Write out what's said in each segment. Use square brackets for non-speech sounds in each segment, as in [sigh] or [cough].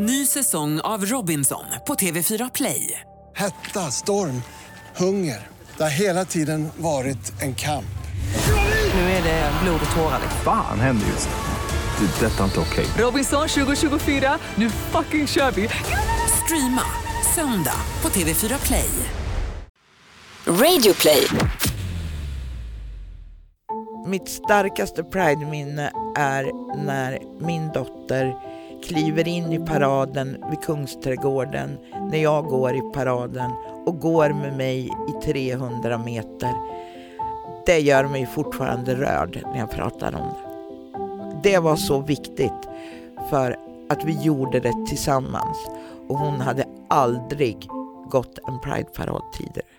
Ny säsong av Robinson på TV4 Play. Hetta, storm, hunger. Det har hela tiden varit en kamp. Nu är det blod och tårar. Fan händer just nu. Det. är Detta är inte okej. Robinson 2024, nu fucking kör vi! Streama söndag på TV4 Play. Radio play. Mitt starkaste Pride-minne är när min dotter kliver in i paraden vid Kungsträdgården när jag går i paraden och går med mig i 300 meter. Det gör mig fortfarande rörd när jag pratar om det. Det var så viktigt för att vi gjorde det tillsammans och hon hade aldrig gått en Pride-parad tidigare.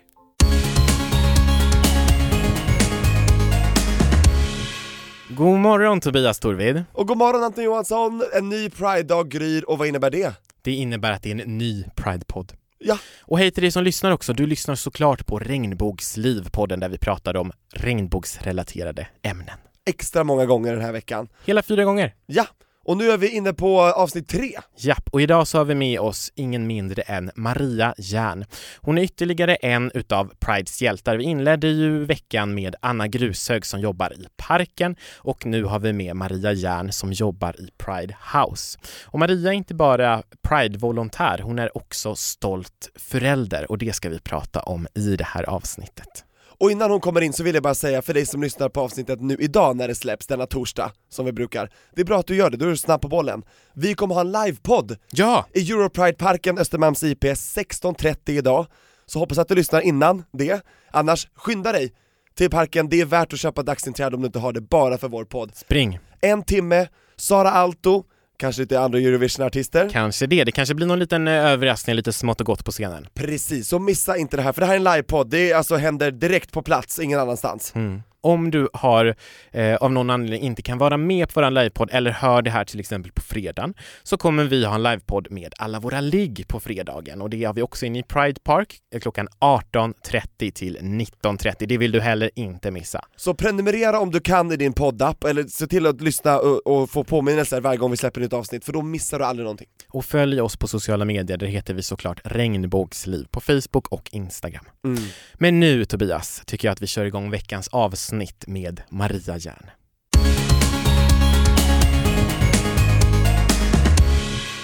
God morgon Tobias Torvid. Och god morgon Anton Johansson, en ny Pride-dag gryr och vad innebär det? Det innebär att det är en ny Pride-podd. Ja. Och hej till dig som lyssnar också. Du lyssnar såklart på Regnbågsliv, podden där vi pratar om regnbågsrelaterade ämnen. Extra många gånger den här veckan. Hela fyra gånger. Ja, och nu är vi inne på eh, avsnitt tre. Japp, och idag så har vi med oss ingen mindre än Maria Järn. Hon är ytterligare en utav Prides hjältar. Vi inledde ju veckan med Anna Grushög som jobbar i Parken och nu har vi med Maria Järn som jobbar i Pride House. Och Maria är inte bara Pride-volontär, hon är också stolt förälder och det ska vi prata om i det här avsnittet. Och innan hon kommer in så vill jag bara säga för dig som lyssnar på avsnittet nu idag när det släpps, denna torsdag, som vi brukar Det är bra att du gör det, då är du snabb på bollen Vi kommer ha en livepodd Ja! i Europride-parken Östermalms IP 16.30 idag Så hoppas att du lyssnar innan det, annars skynda dig till parken, det är värt att köpa dagsinträde om du inte har det bara för vår podd Spring! En timme, Sara Alto, kanske lite andra Eurovision-artister Kanske det. Det kanske blir någon liten eh, överraskning, lite smått och gott på scenen. Precis, så missa inte det här, för det här är en livepodd, det är alltså händer direkt på plats, ingen annanstans Mm. Om du har eh, av någon anledning inte kan vara med på vår livepodd eller hör det här till exempel på fredagen så kommer vi ha en livepodd med alla våra ligg på fredagen och det har vi också inne i Pride Park eh, klockan 18.30 till 19.30. Det vill du heller inte missa. Så prenumerera om du kan i din poddapp, eller se till att lyssna och, och få påminnelser varje gång vi släpper nytt avsnitt, för då missar du aldrig någonting Och följ oss på sociala medier, där heter vi såklart Regnbågsliv på Facebook och Instagram. mm. Men nu Tobias, tycker jag att vi kör igång veckans avsnitt med Maria Järn.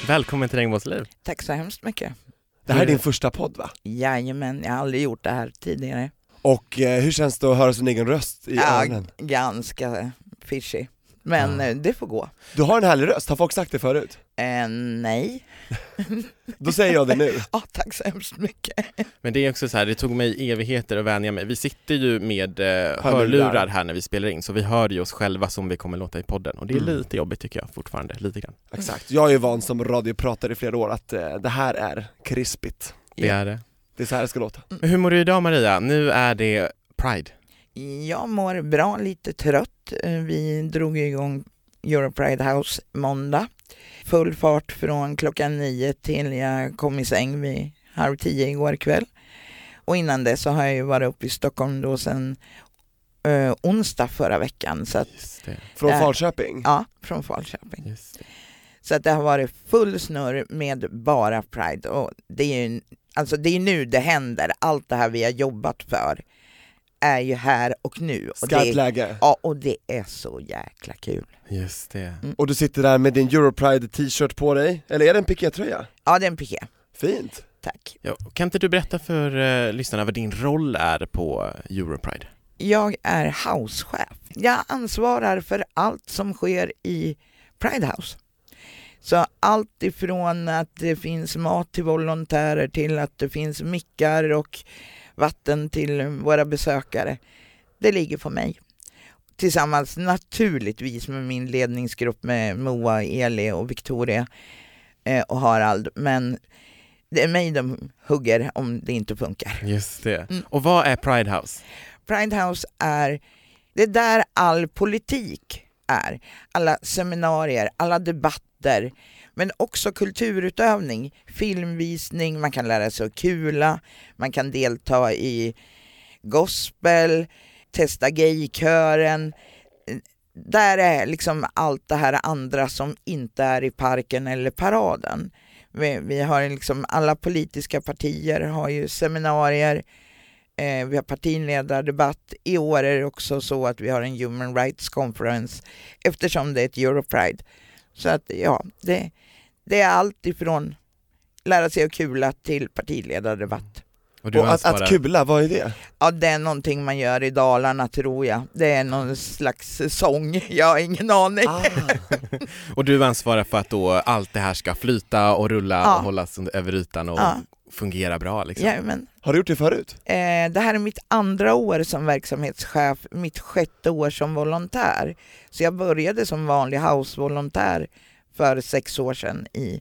Välkommen till Regnbågsliv. Tack så hemskt mycket. Det här är din första podd va? Jajamän, jag har aldrig gjort det här tidigare. Och eh, hur känns det att höra sin egen röst i Ja, öronen? ganska fishy. Men Ja. eh, det får gå. Du har en härlig röst, har folk sagt det förut? Eh, nej. [laughs] Då säger jag det nu [laughs] Ja, tack så hemskt mycket. Men det är också så här, det tog mig evigheter att vänja mig. Vi sitter ju med eh, Hörlurar. hörlurar här när vi spelar in, så vi hör ju oss själva som vi kommer låta i podden. Och det är Mm. lite jobbigt tycker jag fortfarande, lite grann. Exakt, jag är ju van som radiopratare i flera år att eh, det här är krispigt Det är det. Det är så här det ska låta Men Hur mår du idag Maria? Nu är det Pride. Jag mår bra, lite trött. Eh, Vi drog igång Europride House måndag. Full fart från klockan nio till jag kom i säng vid halv tio igår kväll. Och innan det så har jag ju varit uppe i Stockholm då sen eh, onsdag förra veckan. Så att. Från Äh. Falköping? ja, från Falköping. Så att det har varit full snurr med bara Pride och det är ju alltså det är nu det händer. Allt det här vi har jobbat för är ju här och nu. Och Skarpt det, läge ja, och det är så jäkla kul. Just det. Och du sitter där med din Europride t-shirt på dig, eller är det en pikétröja? Ja, det är en piké. Fint! Tack. Ja, kan inte du berätta för eh, lyssnarna vad din roll är på Europride? Jag är housechef. Jag ansvarar för allt som sker i Pride House. Så allt ifrån att det finns mat till volontärer till att det finns mickar och vatten till våra besökare. Det ligger på mig. Tillsammans naturligtvis med min ledningsgrupp med Moa, Eli och Victoria eh, och Harald. Men det är mig de hugger om det inte funkar. Just det. Mm. Och vad är Pride House? Pride House är, det är där all politik är. Alla seminarier, alla debatter, men också kulturutövning, filmvisning, man kan lära sig att kula, man kan delta i gospel, testa gaykören. där är liksom allt det här andra som inte är i parken eller paraden. Vi, vi har liksom alla politiska partier har ju seminarier, eh, vi har partiledardebatt. I år är det också så att vi har en Human Rights Conference eftersom det är ett Europride. Så att ja, det, det är allt ifrån lära sig att kula till partiledardebatt. Och du Och att, ansvarar... att kula, vad är det? Ja, det är någonting man gör i Dalarna tror jag. Det är någon slags sång, jag har ingen aning. Ah, [laughs] Och du ansvarar för att då allt det här ska flyta och rulla Ja. och hållas över ytan och Ja. fungera bra liksom. Jajamän. har du gjort det förut? Eh, det här är mitt andra år som verksamhetschef, mitt sjätte år som volontär. Så jag började som vanlig house-volontär för sex år sedan i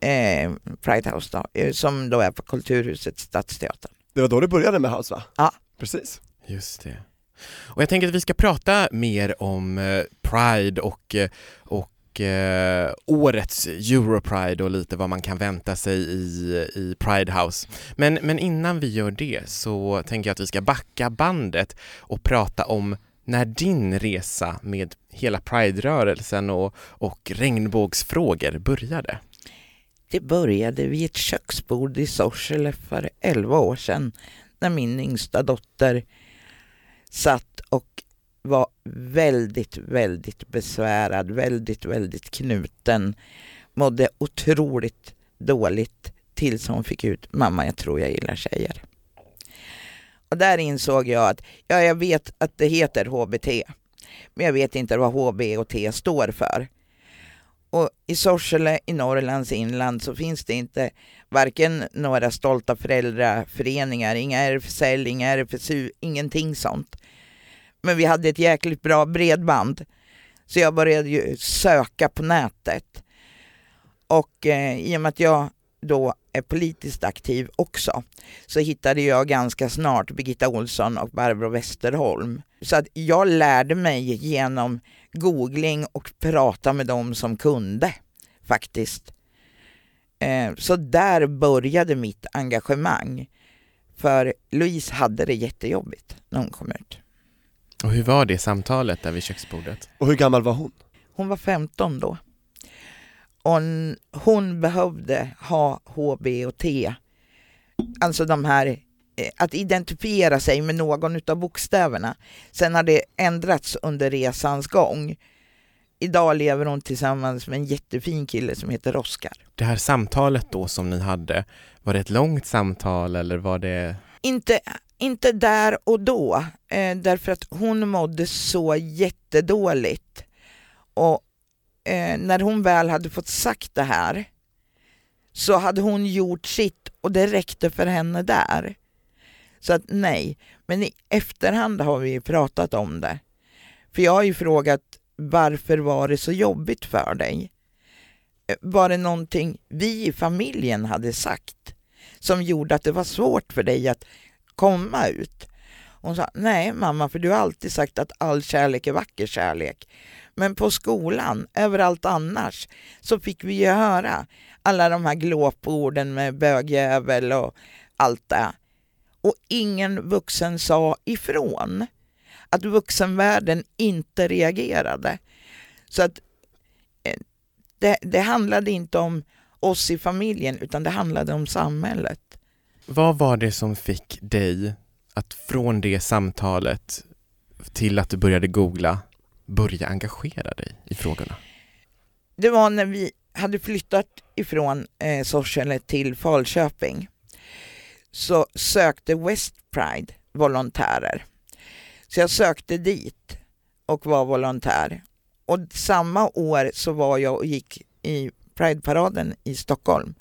eh, Pride House då, eh, som då är på Kulturhuset Stadsteatern. Det var då du började med House va? Ja. Precis. Just det. Och jag tänker att vi ska prata mer om eh, Pride och, eh, och eh, årets Europride och lite vad man kan vänta sig i, i Pride House. Men, men innan vi gör det så tänker jag att vi ska backa bandet och prata om när din resa med hela Pride-rörelsen och, och regnbågsfrågor började. Det började vid ett köksbord i Sorsele för 11 år sedan när min yngsta dotter satt och var väldigt, väldigt besvärad, väldigt, väldigt knuten, mådde otroligt dåligt tills hon fick ut mamma, jag tror jag gillar tjejer. Och där insåg jag att, ja, jag vet att det heter HBT, men jag vet inte vad HB och T står för. Och i Sorsele i Norrlands inland så finns det inte varken några stolta föräldraföreningar, inga RFSL, inga RFSU, ingenting sånt. Men vi hade ett jäkligt bra bredband. Så jag började ju söka på nätet. Och eh, i och med att jag då är politiskt aktiv också så hittade jag ganska snart Birgitta Olsson och Barbro Westerholm. Så att jag lärde mig genom googling och prata med dem som kunde faktiskt. Eh, Så där började mitt engagemang. För Louise hade det jättejobbigt när hon kom ut. Och hur var det samtalet där vid köksbordet? Och hur gammal var hon? Hon var 15 då. Och n- hon behövde ha HB och T. Alltså de här, att identifiera sig med någon utav bokstäverna. Sen har det ändrats under resans gång. Idag lever hon tillsammans med en jättefin kille som heter Oskar. Det här samtalet då som ni hade, var det ett långt samtal eller var det Inte, inte där och då, eh, därför att hon mådde så jättedåligt. Och eh, när hon väl hade fått sagt det här så hade hon gjort sitt och det räckte för henne där. Så att nej, men i efterhand har vi pratat om det. För jag har ju frågat varför var det så jobbigt för dig? Eh, var det någonting vi i familjen hade sagt som gjorde att det var svårt för dig att komma ut? Hon sa, nej mamma, för du har alltid sagt att all kärlek är vacker kärlek. Men på skolan, överallt annars, så fick vi ju höra alla de här glåporden med bögjävel och allt det. Och ingen vuxen sa ifrån. Att vuxenvärlden inte reagerade. Så att eh, det, det handlade inte om oss i familjen, utan det handlade om samhället. Vad var det som fick dig att från det samtalet till att du började googla börja engagera dig i frågorna? Det var när vi hade flyttat ifrån eh, Sorsele till Falköping så sökte West Pride volontärer. Så jag sökte dit och var volontär. Och samma år så var jag och gick i Prideparaden i Stockholm.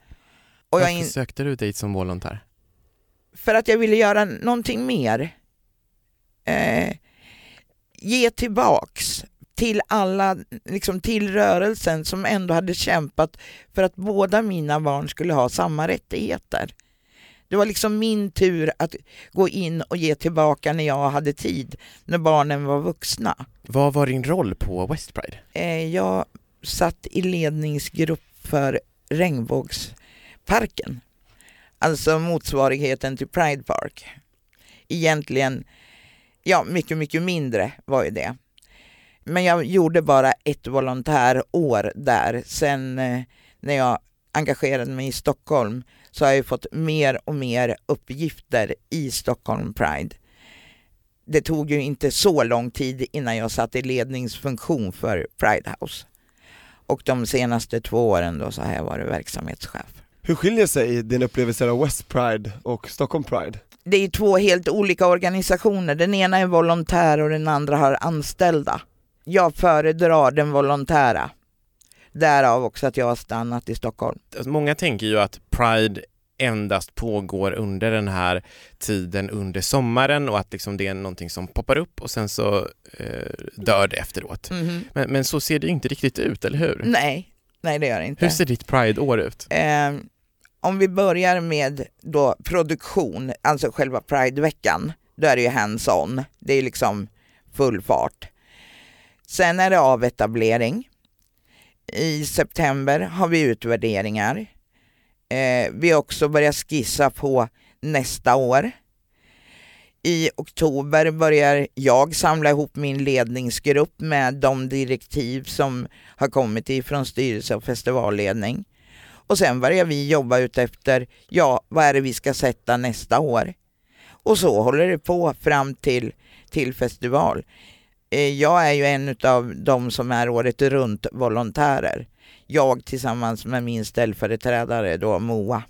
Och Varför in, sökte du dit som volontär? för att jag ville göra någonting mer. Eh, ge tillbaks till alla, liksom till rörelsen som ändå hade kämpat för att båda mina barn skulle ha samma rättigheter. Det var liksom min tur att gå in och ge tillbaka när jag hade tid, när barnen var vuxna. Vad var din roll på West Pride? Eh, jag satt i ledningsgrupp för Regnbågsparken, alltså motsvarigheten till Pride Park. Egentligen, ja mycket, mycket mindre var ju det. Men jag gjorde bara ett volontärår där. Sen eh, när jag engagerade mig i Stockholm så har jag fått mer och mer uppgifter i Stockholm Pride. Det tog ju inte så lång tid innan jag satt i ledningsfunktion för Pride House. Och de senaste två åren då så har jag varit verksamhetschef. Hur skiljer sig din upplevelse av West Pride och Stockholm Pride? Det är två helt olika organisationer. Den ena är volontär och den andra har anställda. Jag föredrar den volontära. Därav också att jag har stannat i Stockholm. Många tänker ju att Pride endast pågår under den här tiden under sommaren och att liksom det är någonting som poppar upp och sen så eh, dör det efteråt. Mhm. Men, men så ser det inte riktigt ut, eller hur? Nej, nej det gör det inte. Hur ser ditt Pride-år ut? Eh, om vi börjar med då produktion, alltså själva Prideveckan, då är det ju hands-on. Det är liksom full fart. Sen är det avetablering. I september har vi utvärderingar. Eh, vi har också börjat skissa på nästa år. I oktober börjar jag samla ihop min ledningsgrupp med de direktiv som har kommit ifrån styrelse och festivalledning. Och sen börjar vi jobba ut efter, ja, vad är det vi ska sätta nästa år? Och så håller det på fram till, till festival. Eh, Jag är ju en av de som är året runt volontärer. Jag tillsammans med min ställföreträdare då, Moa.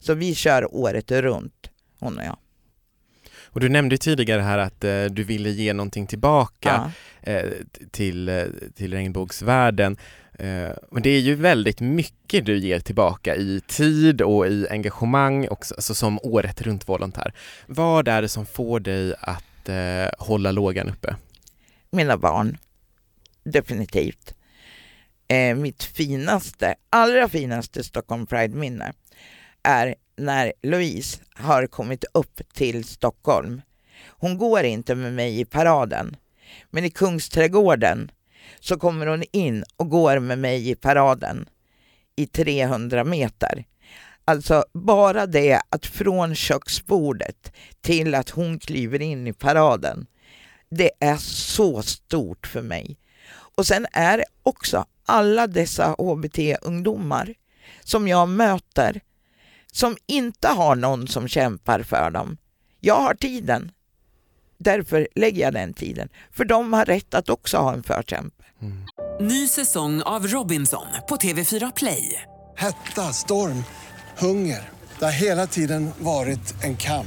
Så vi kör året runt, hon och jag. Och du nämnde tidigare här att eh, du ville ge någonting tillbaka Ja. eh, till, eh, till regnbågsvärlden. Eh, men det är ju väldigt mycket du ger tillbaka i tid och i engagemang också, alltså som året runt volontär. Vad är det som får dig att eh, hålla lågan uppe? Mina barn. Definitivt. Eh, mitt finaste, allra finaste Stockholm Pride-minne är när Louise har kommit upp till Stockholm. Hon går inte med mig i paraden, men i Kungsträdgården så kommer hon in och går med mig i paraden i 300 meter. Alltså bara det att från köksbordet till att hon kliver in i paraden det är så stort för mig. Och sen är det också alla dessa HBT-ungdomar som jag möter som inte har någon som kämpar för dem. Jag har tiden. Därför lägger jag den tiden. För de har rätt att också ha en förkämpe. Ny säsong av Robinson på TV4 Play. Hetta, storm, hunger. Det har hela tiden varit en kamp.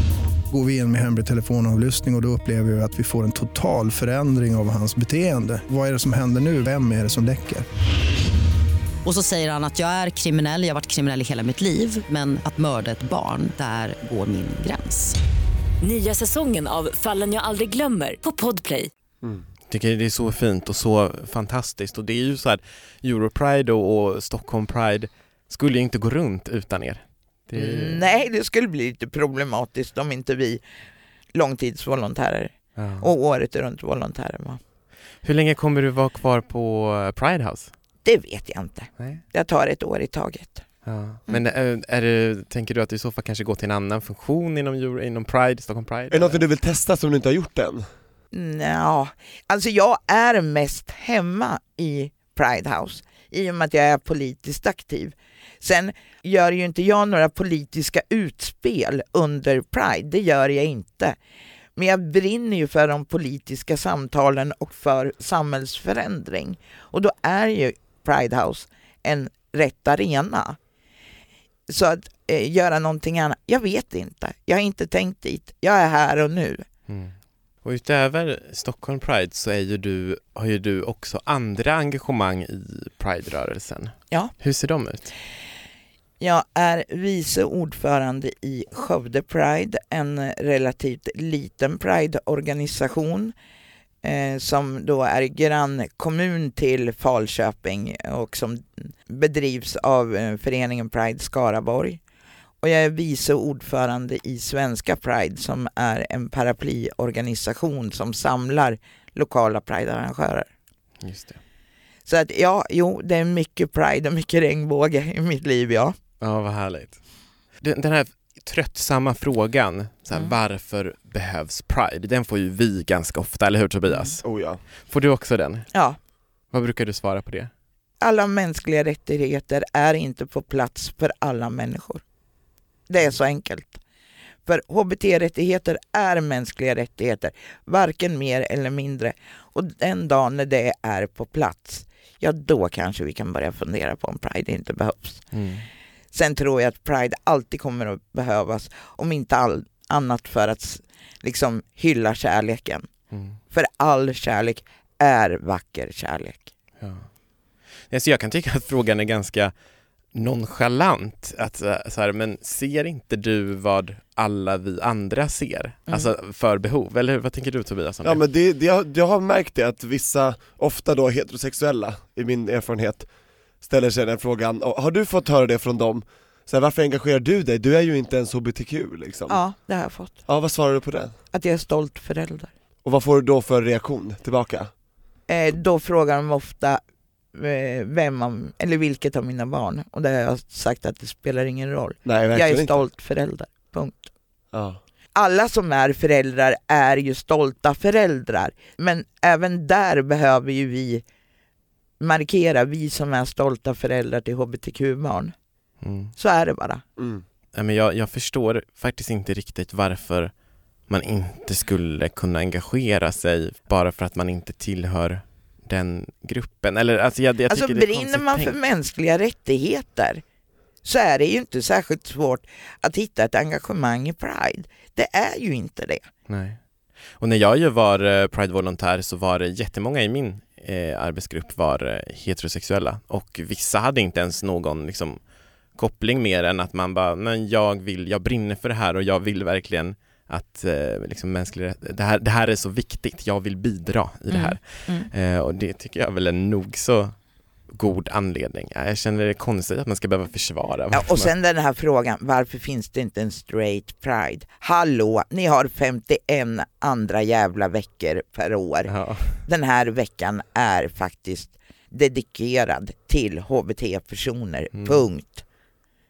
Går vi in med hemlig telefonavlyssning och, och då upplever vi att vi får en total förändring av hans beteende. Vad är det som händer nu? Vem är det som läcker? Och så säger han att jag är kriminell, jag har varit kriminell i hela mitt liv men att mörda ett barn, där går min gräns. Nya säsongen av Fallen jag aldrig glömmer på Podplay. tycker det är så fint och så fantastiskt och det är ju så här Europride och, och Stockholm Pride skulle ju inte gå runt utan er. Det Nej, det skulle bli lite problematiskt om inte vi långtidsvolontärer ja. och året runt volontärer var. Hur länge kommer du vara kvar på Pride House? Det vet jag inte. Nej. Jag tar ett år i taget. Ja. Men är, är det, tänker du att du i så fall kanske går till en annan funktion inom, inom Pride, Stockholm Pride? Är det något du vill testa som du inte har gjort än? Nja, alltså jag är mest hemma i Pride House i och med att jag är politiskt aktiv. Sen gör ju inte jag några politiska utspel under Pride, det gör jag inte. Men jag brinner ju för de politiska samtalen och för samhällsförändring. Och då är ju Pride House en rätt arena. Så att eh, göra någonting annat, jag vet inte. Jag har inte tänkt dit. Jag är här och nu. Mm. Och utöver Stockholm Pride så är ju du, har ju du också andra engagemang i Pride-rörelsen. Ja. Hur ser de ut? Jag är vice ordförande i Skövde Pride, en relativt liten Pride-organisation eh, som då är grannkommun till Falköping och som bedrivs av eh, föreningen Pride Skaraborg. Och jag är vice ordförande i Svenska Pride som är en paraplyorganisation som samlar lokala Pride-arrangörer. Just det. Så att ja, jo, det är mycket Pride och mycket regnbåge i mitt liv, ja. Ja, vad härligt. Den, den här tröttsamma frågan, så här, Mm. varför behövs Pride? Den får ju vi ganska ofta, eller hur Tobias? Oh ja. Får du också den? Ja, Vad brukar du svara på det? alla mänskliga rättigheter är inte på plats för alla människor. Det är så enkelt. För HBT-rättigheter är mänskliga rättigheter, varken mer eller mindre. Och den dagen när det är på plats, ja då kanske vi kan börja fundera på om Pride inte behövs. Mm. Sen tror jag att Pride alltid kommer att behövas, om inte all, annat för att liksom hylla kärleken. Mm. För all kärlek är vacker kärlek. Ja. Alltså jag kan tycka att frågan är ganska nonchalant. Att, eh, så här, men ser inte du vad alla vi andra ser? Alltså för behov, eller vad tänker du Tobias om Ja men det, det, jag, jag har märkt det att vissa, ofta då heterosexuella, i min erfarenhet, ställer sig den frågan, "Och har du fått höra det från dem? Så här, varför engagerar du dig? Du är ju inte ens HBTQ liksom. Ja, det har jag fått. Ja, vad svarar du på det? Att jag är stolt förälder. Och vad får du då för reaktion tillbaka? Eh, då frågar de ofta eh, vem av, eller vilket av mina barn. Och där har jag sagt att det spelar ingen roll. Nej Jag är inte. stolt förälder. Punkt. Ja. Alla som är föräldrar är ju stolta föräldrar. Men även där behöver ju vi markera, vi som är stolta föräldrar till hbtq-barn. Mm. Så är det bara. Mm. Ja, men jag, jag förstår faktiskt inte riktigt varför man inte skulle kunna engagera sig bara för att man inte tillhör den gruppen. Eller, alltså jag, jag Alltså brinner man för tänkt. mänskliga rättigheter så är det ju inte särskilt svårt att hitta ett engagemang i Pride. Det är ju inte det. Nej. Och när jag ju var eh, Pride-volontär så var det jättemånga i min eh, arbetsgrupp var eh, heterosexuella och vissa hade inte ens någon liksom, koppling mer än att man bara, men jag vill, jag brinner för det här och jag vill verkligen att eh, liksom mänskliga, det, här, det här är så viktigt, jag vill bidra i det Mm, här. mm. Eh, och det tycker jag är väl en nog så god anledning. Ja, Jag känner det konstigt att man ska behöva försvara. Ja, och sen den här frågan, varför finns det inte en straight Pride? Hallå, ni har 51 andra jävla veckor per år. Ja. Den här veckan är faktiskt dedikerad till HBT-personer, Mm. punkt.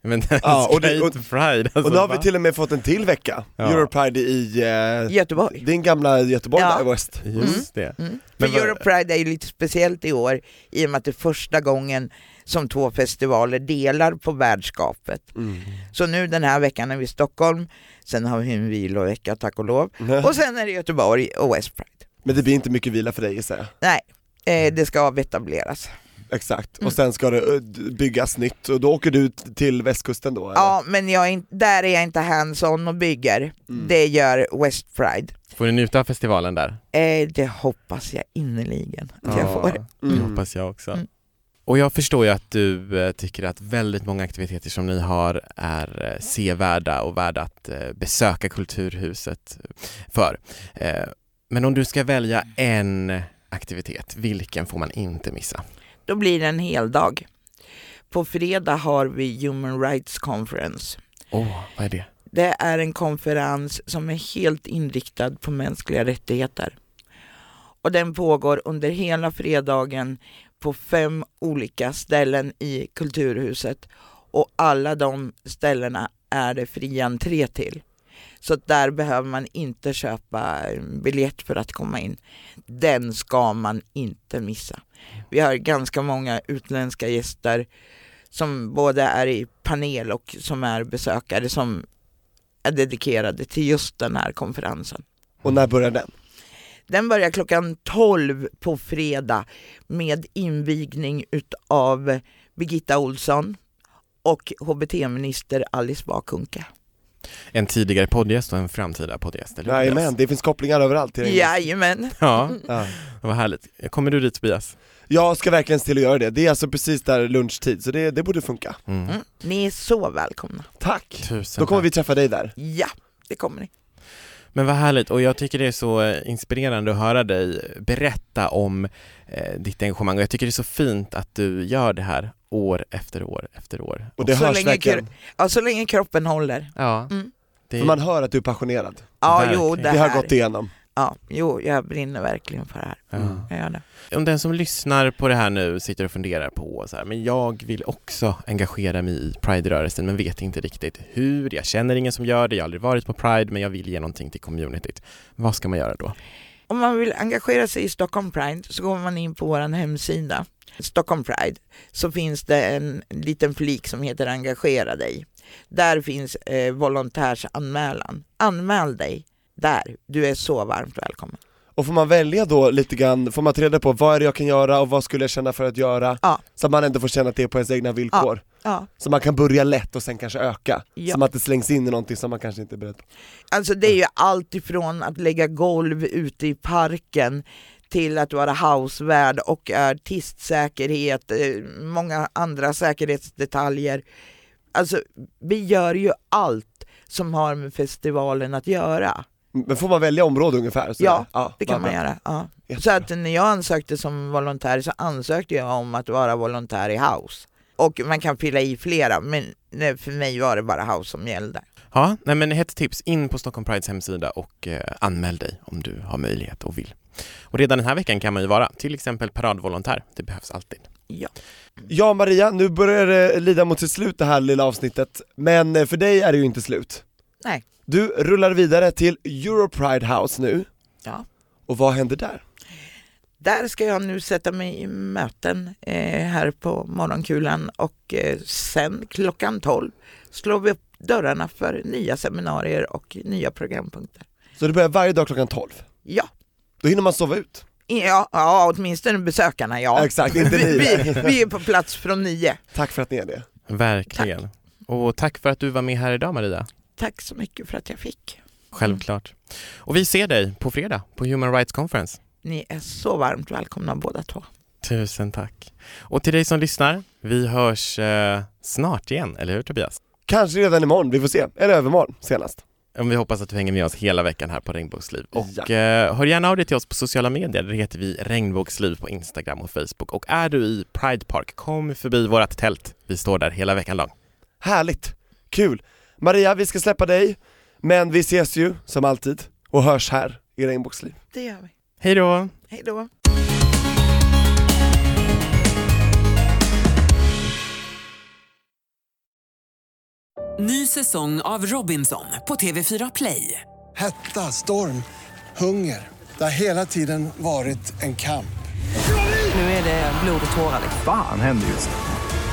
Men Ja, och det- straight pride, alltså, Och nu har vi till och med fått en till vecka, Ja. Europride i eh, Göteborg. din gamla Göteborg Ja. där, West. Just det. Mm. Men För Europride är ju lite speciellt i år i och med att det är första gången som två festivaler delar på värdskapet. Mm. Så nu den här veckan är vi i Stockholm, sen har vi en vilovecka tack och lov, och sen är det Göteborg och West Pride. Men det blir inte mycket vila för dig gissar jag. Nej, eh, det ska avetableras. Exakt, Mm. och sen ska det byggas nytt och då åker du till västkusten då eller? Ja, men jag är inte, där är jag inte hands-on och bygger. Mm. Det gör West Pride. Får du njuta av festivalen där? Eh, det hoppas jag innerligen att jag får. Det Mm. hoppas jag också. Mm. Och jag förstår ju att du eh, tycker att väldigt många aktiviteter som ni har är eh, sevärda och värda att eh, besöka Kulturhuset för. Men om du ska välja en aktivitet, vilken får man inte missa? Då blir det en hel dag. På fredag har vi Human Rights Conference. Åh, vad är det? Det är en konferens som är helt inriktad på mänskliga rättigheter. Och den pågår under hela fredagen på fem olika ställen i Kulturhuset. Och alla de ställena är det fri entré till. Så där behöver man inte köpa biljett för att komma in. Den ska man inte missa. Vi har ganska många utländska gäster som både är i panel och som är besökare som är dedikerade till just den här konferensen. Och när börjar den? Den börjar klockan 12 på fredag med invigning utav Birgitta Olsson och HBT-minister Alice Bakunke. En tidigare poddgäst och en framtida poddgäst? Jajamän, det finns kopplingar överallt till. Jajamän. Ja, Ja. vad härligt. Kommer du dit Tobias? Jag ska verkligen se till att göra det, det är alltså precis där lunchtid, så det, det borde funka. Mm. Mm. Ni är så välkomna. Tack! Tusen Då kommer tack. vi träffa dig där. Ja, det kommer ni. Men vad härligt och jag tycker det är så eh, inspirerande att höra dig berätta om eh, ditt engagemang och jag tycker det är så fint att du gör det här år efter år efter år. Och det så, hörs länge, verkligen, ja, så länge kroppen håller. Ja, Mm. det, för man hör att du är passionerad. Ja, Verkligen. jo, det, Det har här. gått igenom. Ja, jo, jag brinner verkligen för det här. ja. Jag gör det. Om den som lyssnar på det här nu sitter och funderar på så här, men jag vill också engagera mig i Pride-rörelsen men vet inte riktigt hur, jag känner ingen som gör det, jag har aldrig varit på Pride men jag vill ge någonting till communityt. Vad ska man göra då? Om man vill engagera sig i Stockholm Pride så går man in på vår hemsida, Stockholm Pride, så finns det en liten flik som heter Engagera dig. Där finns eh, volontärsanmälan. Anmäl dig där, du är så varmt välkommen. Och får man välja då lite grann, får man ta reda på vad är det jag kan göra och vad skulle jag känna för att göra? Ja. Så att man ändå får känna att det är på ens egna villkor. Ja, Så man kan börja lätt och sen kanske öka. Ja. Så man inte slängs in i någonting som man kanske inte är beredd på. alltså det är ju allt ifrån att lägga golv ute i parken till att vara housevärd och artistsäkerhet, eh, många andra säkerhetsdetaljer. Alltså vi gör ju allt som har med festivalen att göra. Men får man välja område ungefär? Så Ja, ja Det kan man göra. Ja. Så att när jag ansökte som volontär så ansökte jag om att vara volontär i house. Och man kan fylla i flera, men för mig var det bara house som gällde. Ja, nej men ett tips, in på Stockholm Prides hemsida och eh, anmäl dig om du har möjlighet och vill. Och redan den här veckan kan man ju vara till exempel paradvolontär, det behövs alltid. Ja. Ja Maria, nu börjar det lida mot sitt slut det här lilla avsnittet, men eh, för dig är det ju inte slut. Nej. Du rullar vidare till Europride House nu, Ja. och vad händer där? Där ska jag nu sätta mig i möten eh, här på morgonkulan och eh, sen klockan 12 slår vi upp dörrarna för nya seminarier och nya programpunkter. Så det börjar varje dag klockan 12? Ja, Då hinner man sova ut? ja, ja åtminstone besökarna ja. Exakt, inte vi, ni. [laughs] vi, vi är på plats från nio. Tack för att ni är det. Verkligen. Och tack för att du var med här idag Maria. Tack så mycket för att jag fick. Självklart. Och vi ser dig på fredag på Human Rights Conference. Ni är så varmt välkomna båda två. Tusen tack. Och till dig som lyssnar, vi hörs eh, snart igen, eller hur Tobias? Kanske redan imorgon, vi får se. Eller övermorgon senast. Om vi hoppas att du hänger med oss hela veckan här på Regnbågsliv. Och Ja. eh, hör gärna av dig till oss på sociala medier, där heter vi Regnbågsliv på Instagram och Facebook. Och är du i Pride Park, kom förbi vårt tält. Vi står där hela veckan lång. Härligt! Kul! Maria, vi ska släppa dig, men vi ses ju som alltid och hörs här i Regnbågsliv. Det gör vi. Hej då! Hej då. Ny säsong av Robinson på TV4 Play. Hetta, storm, hunger. Det har hela tiden varit en kamp. Nu är det blod och tårar. Fan händer just nu.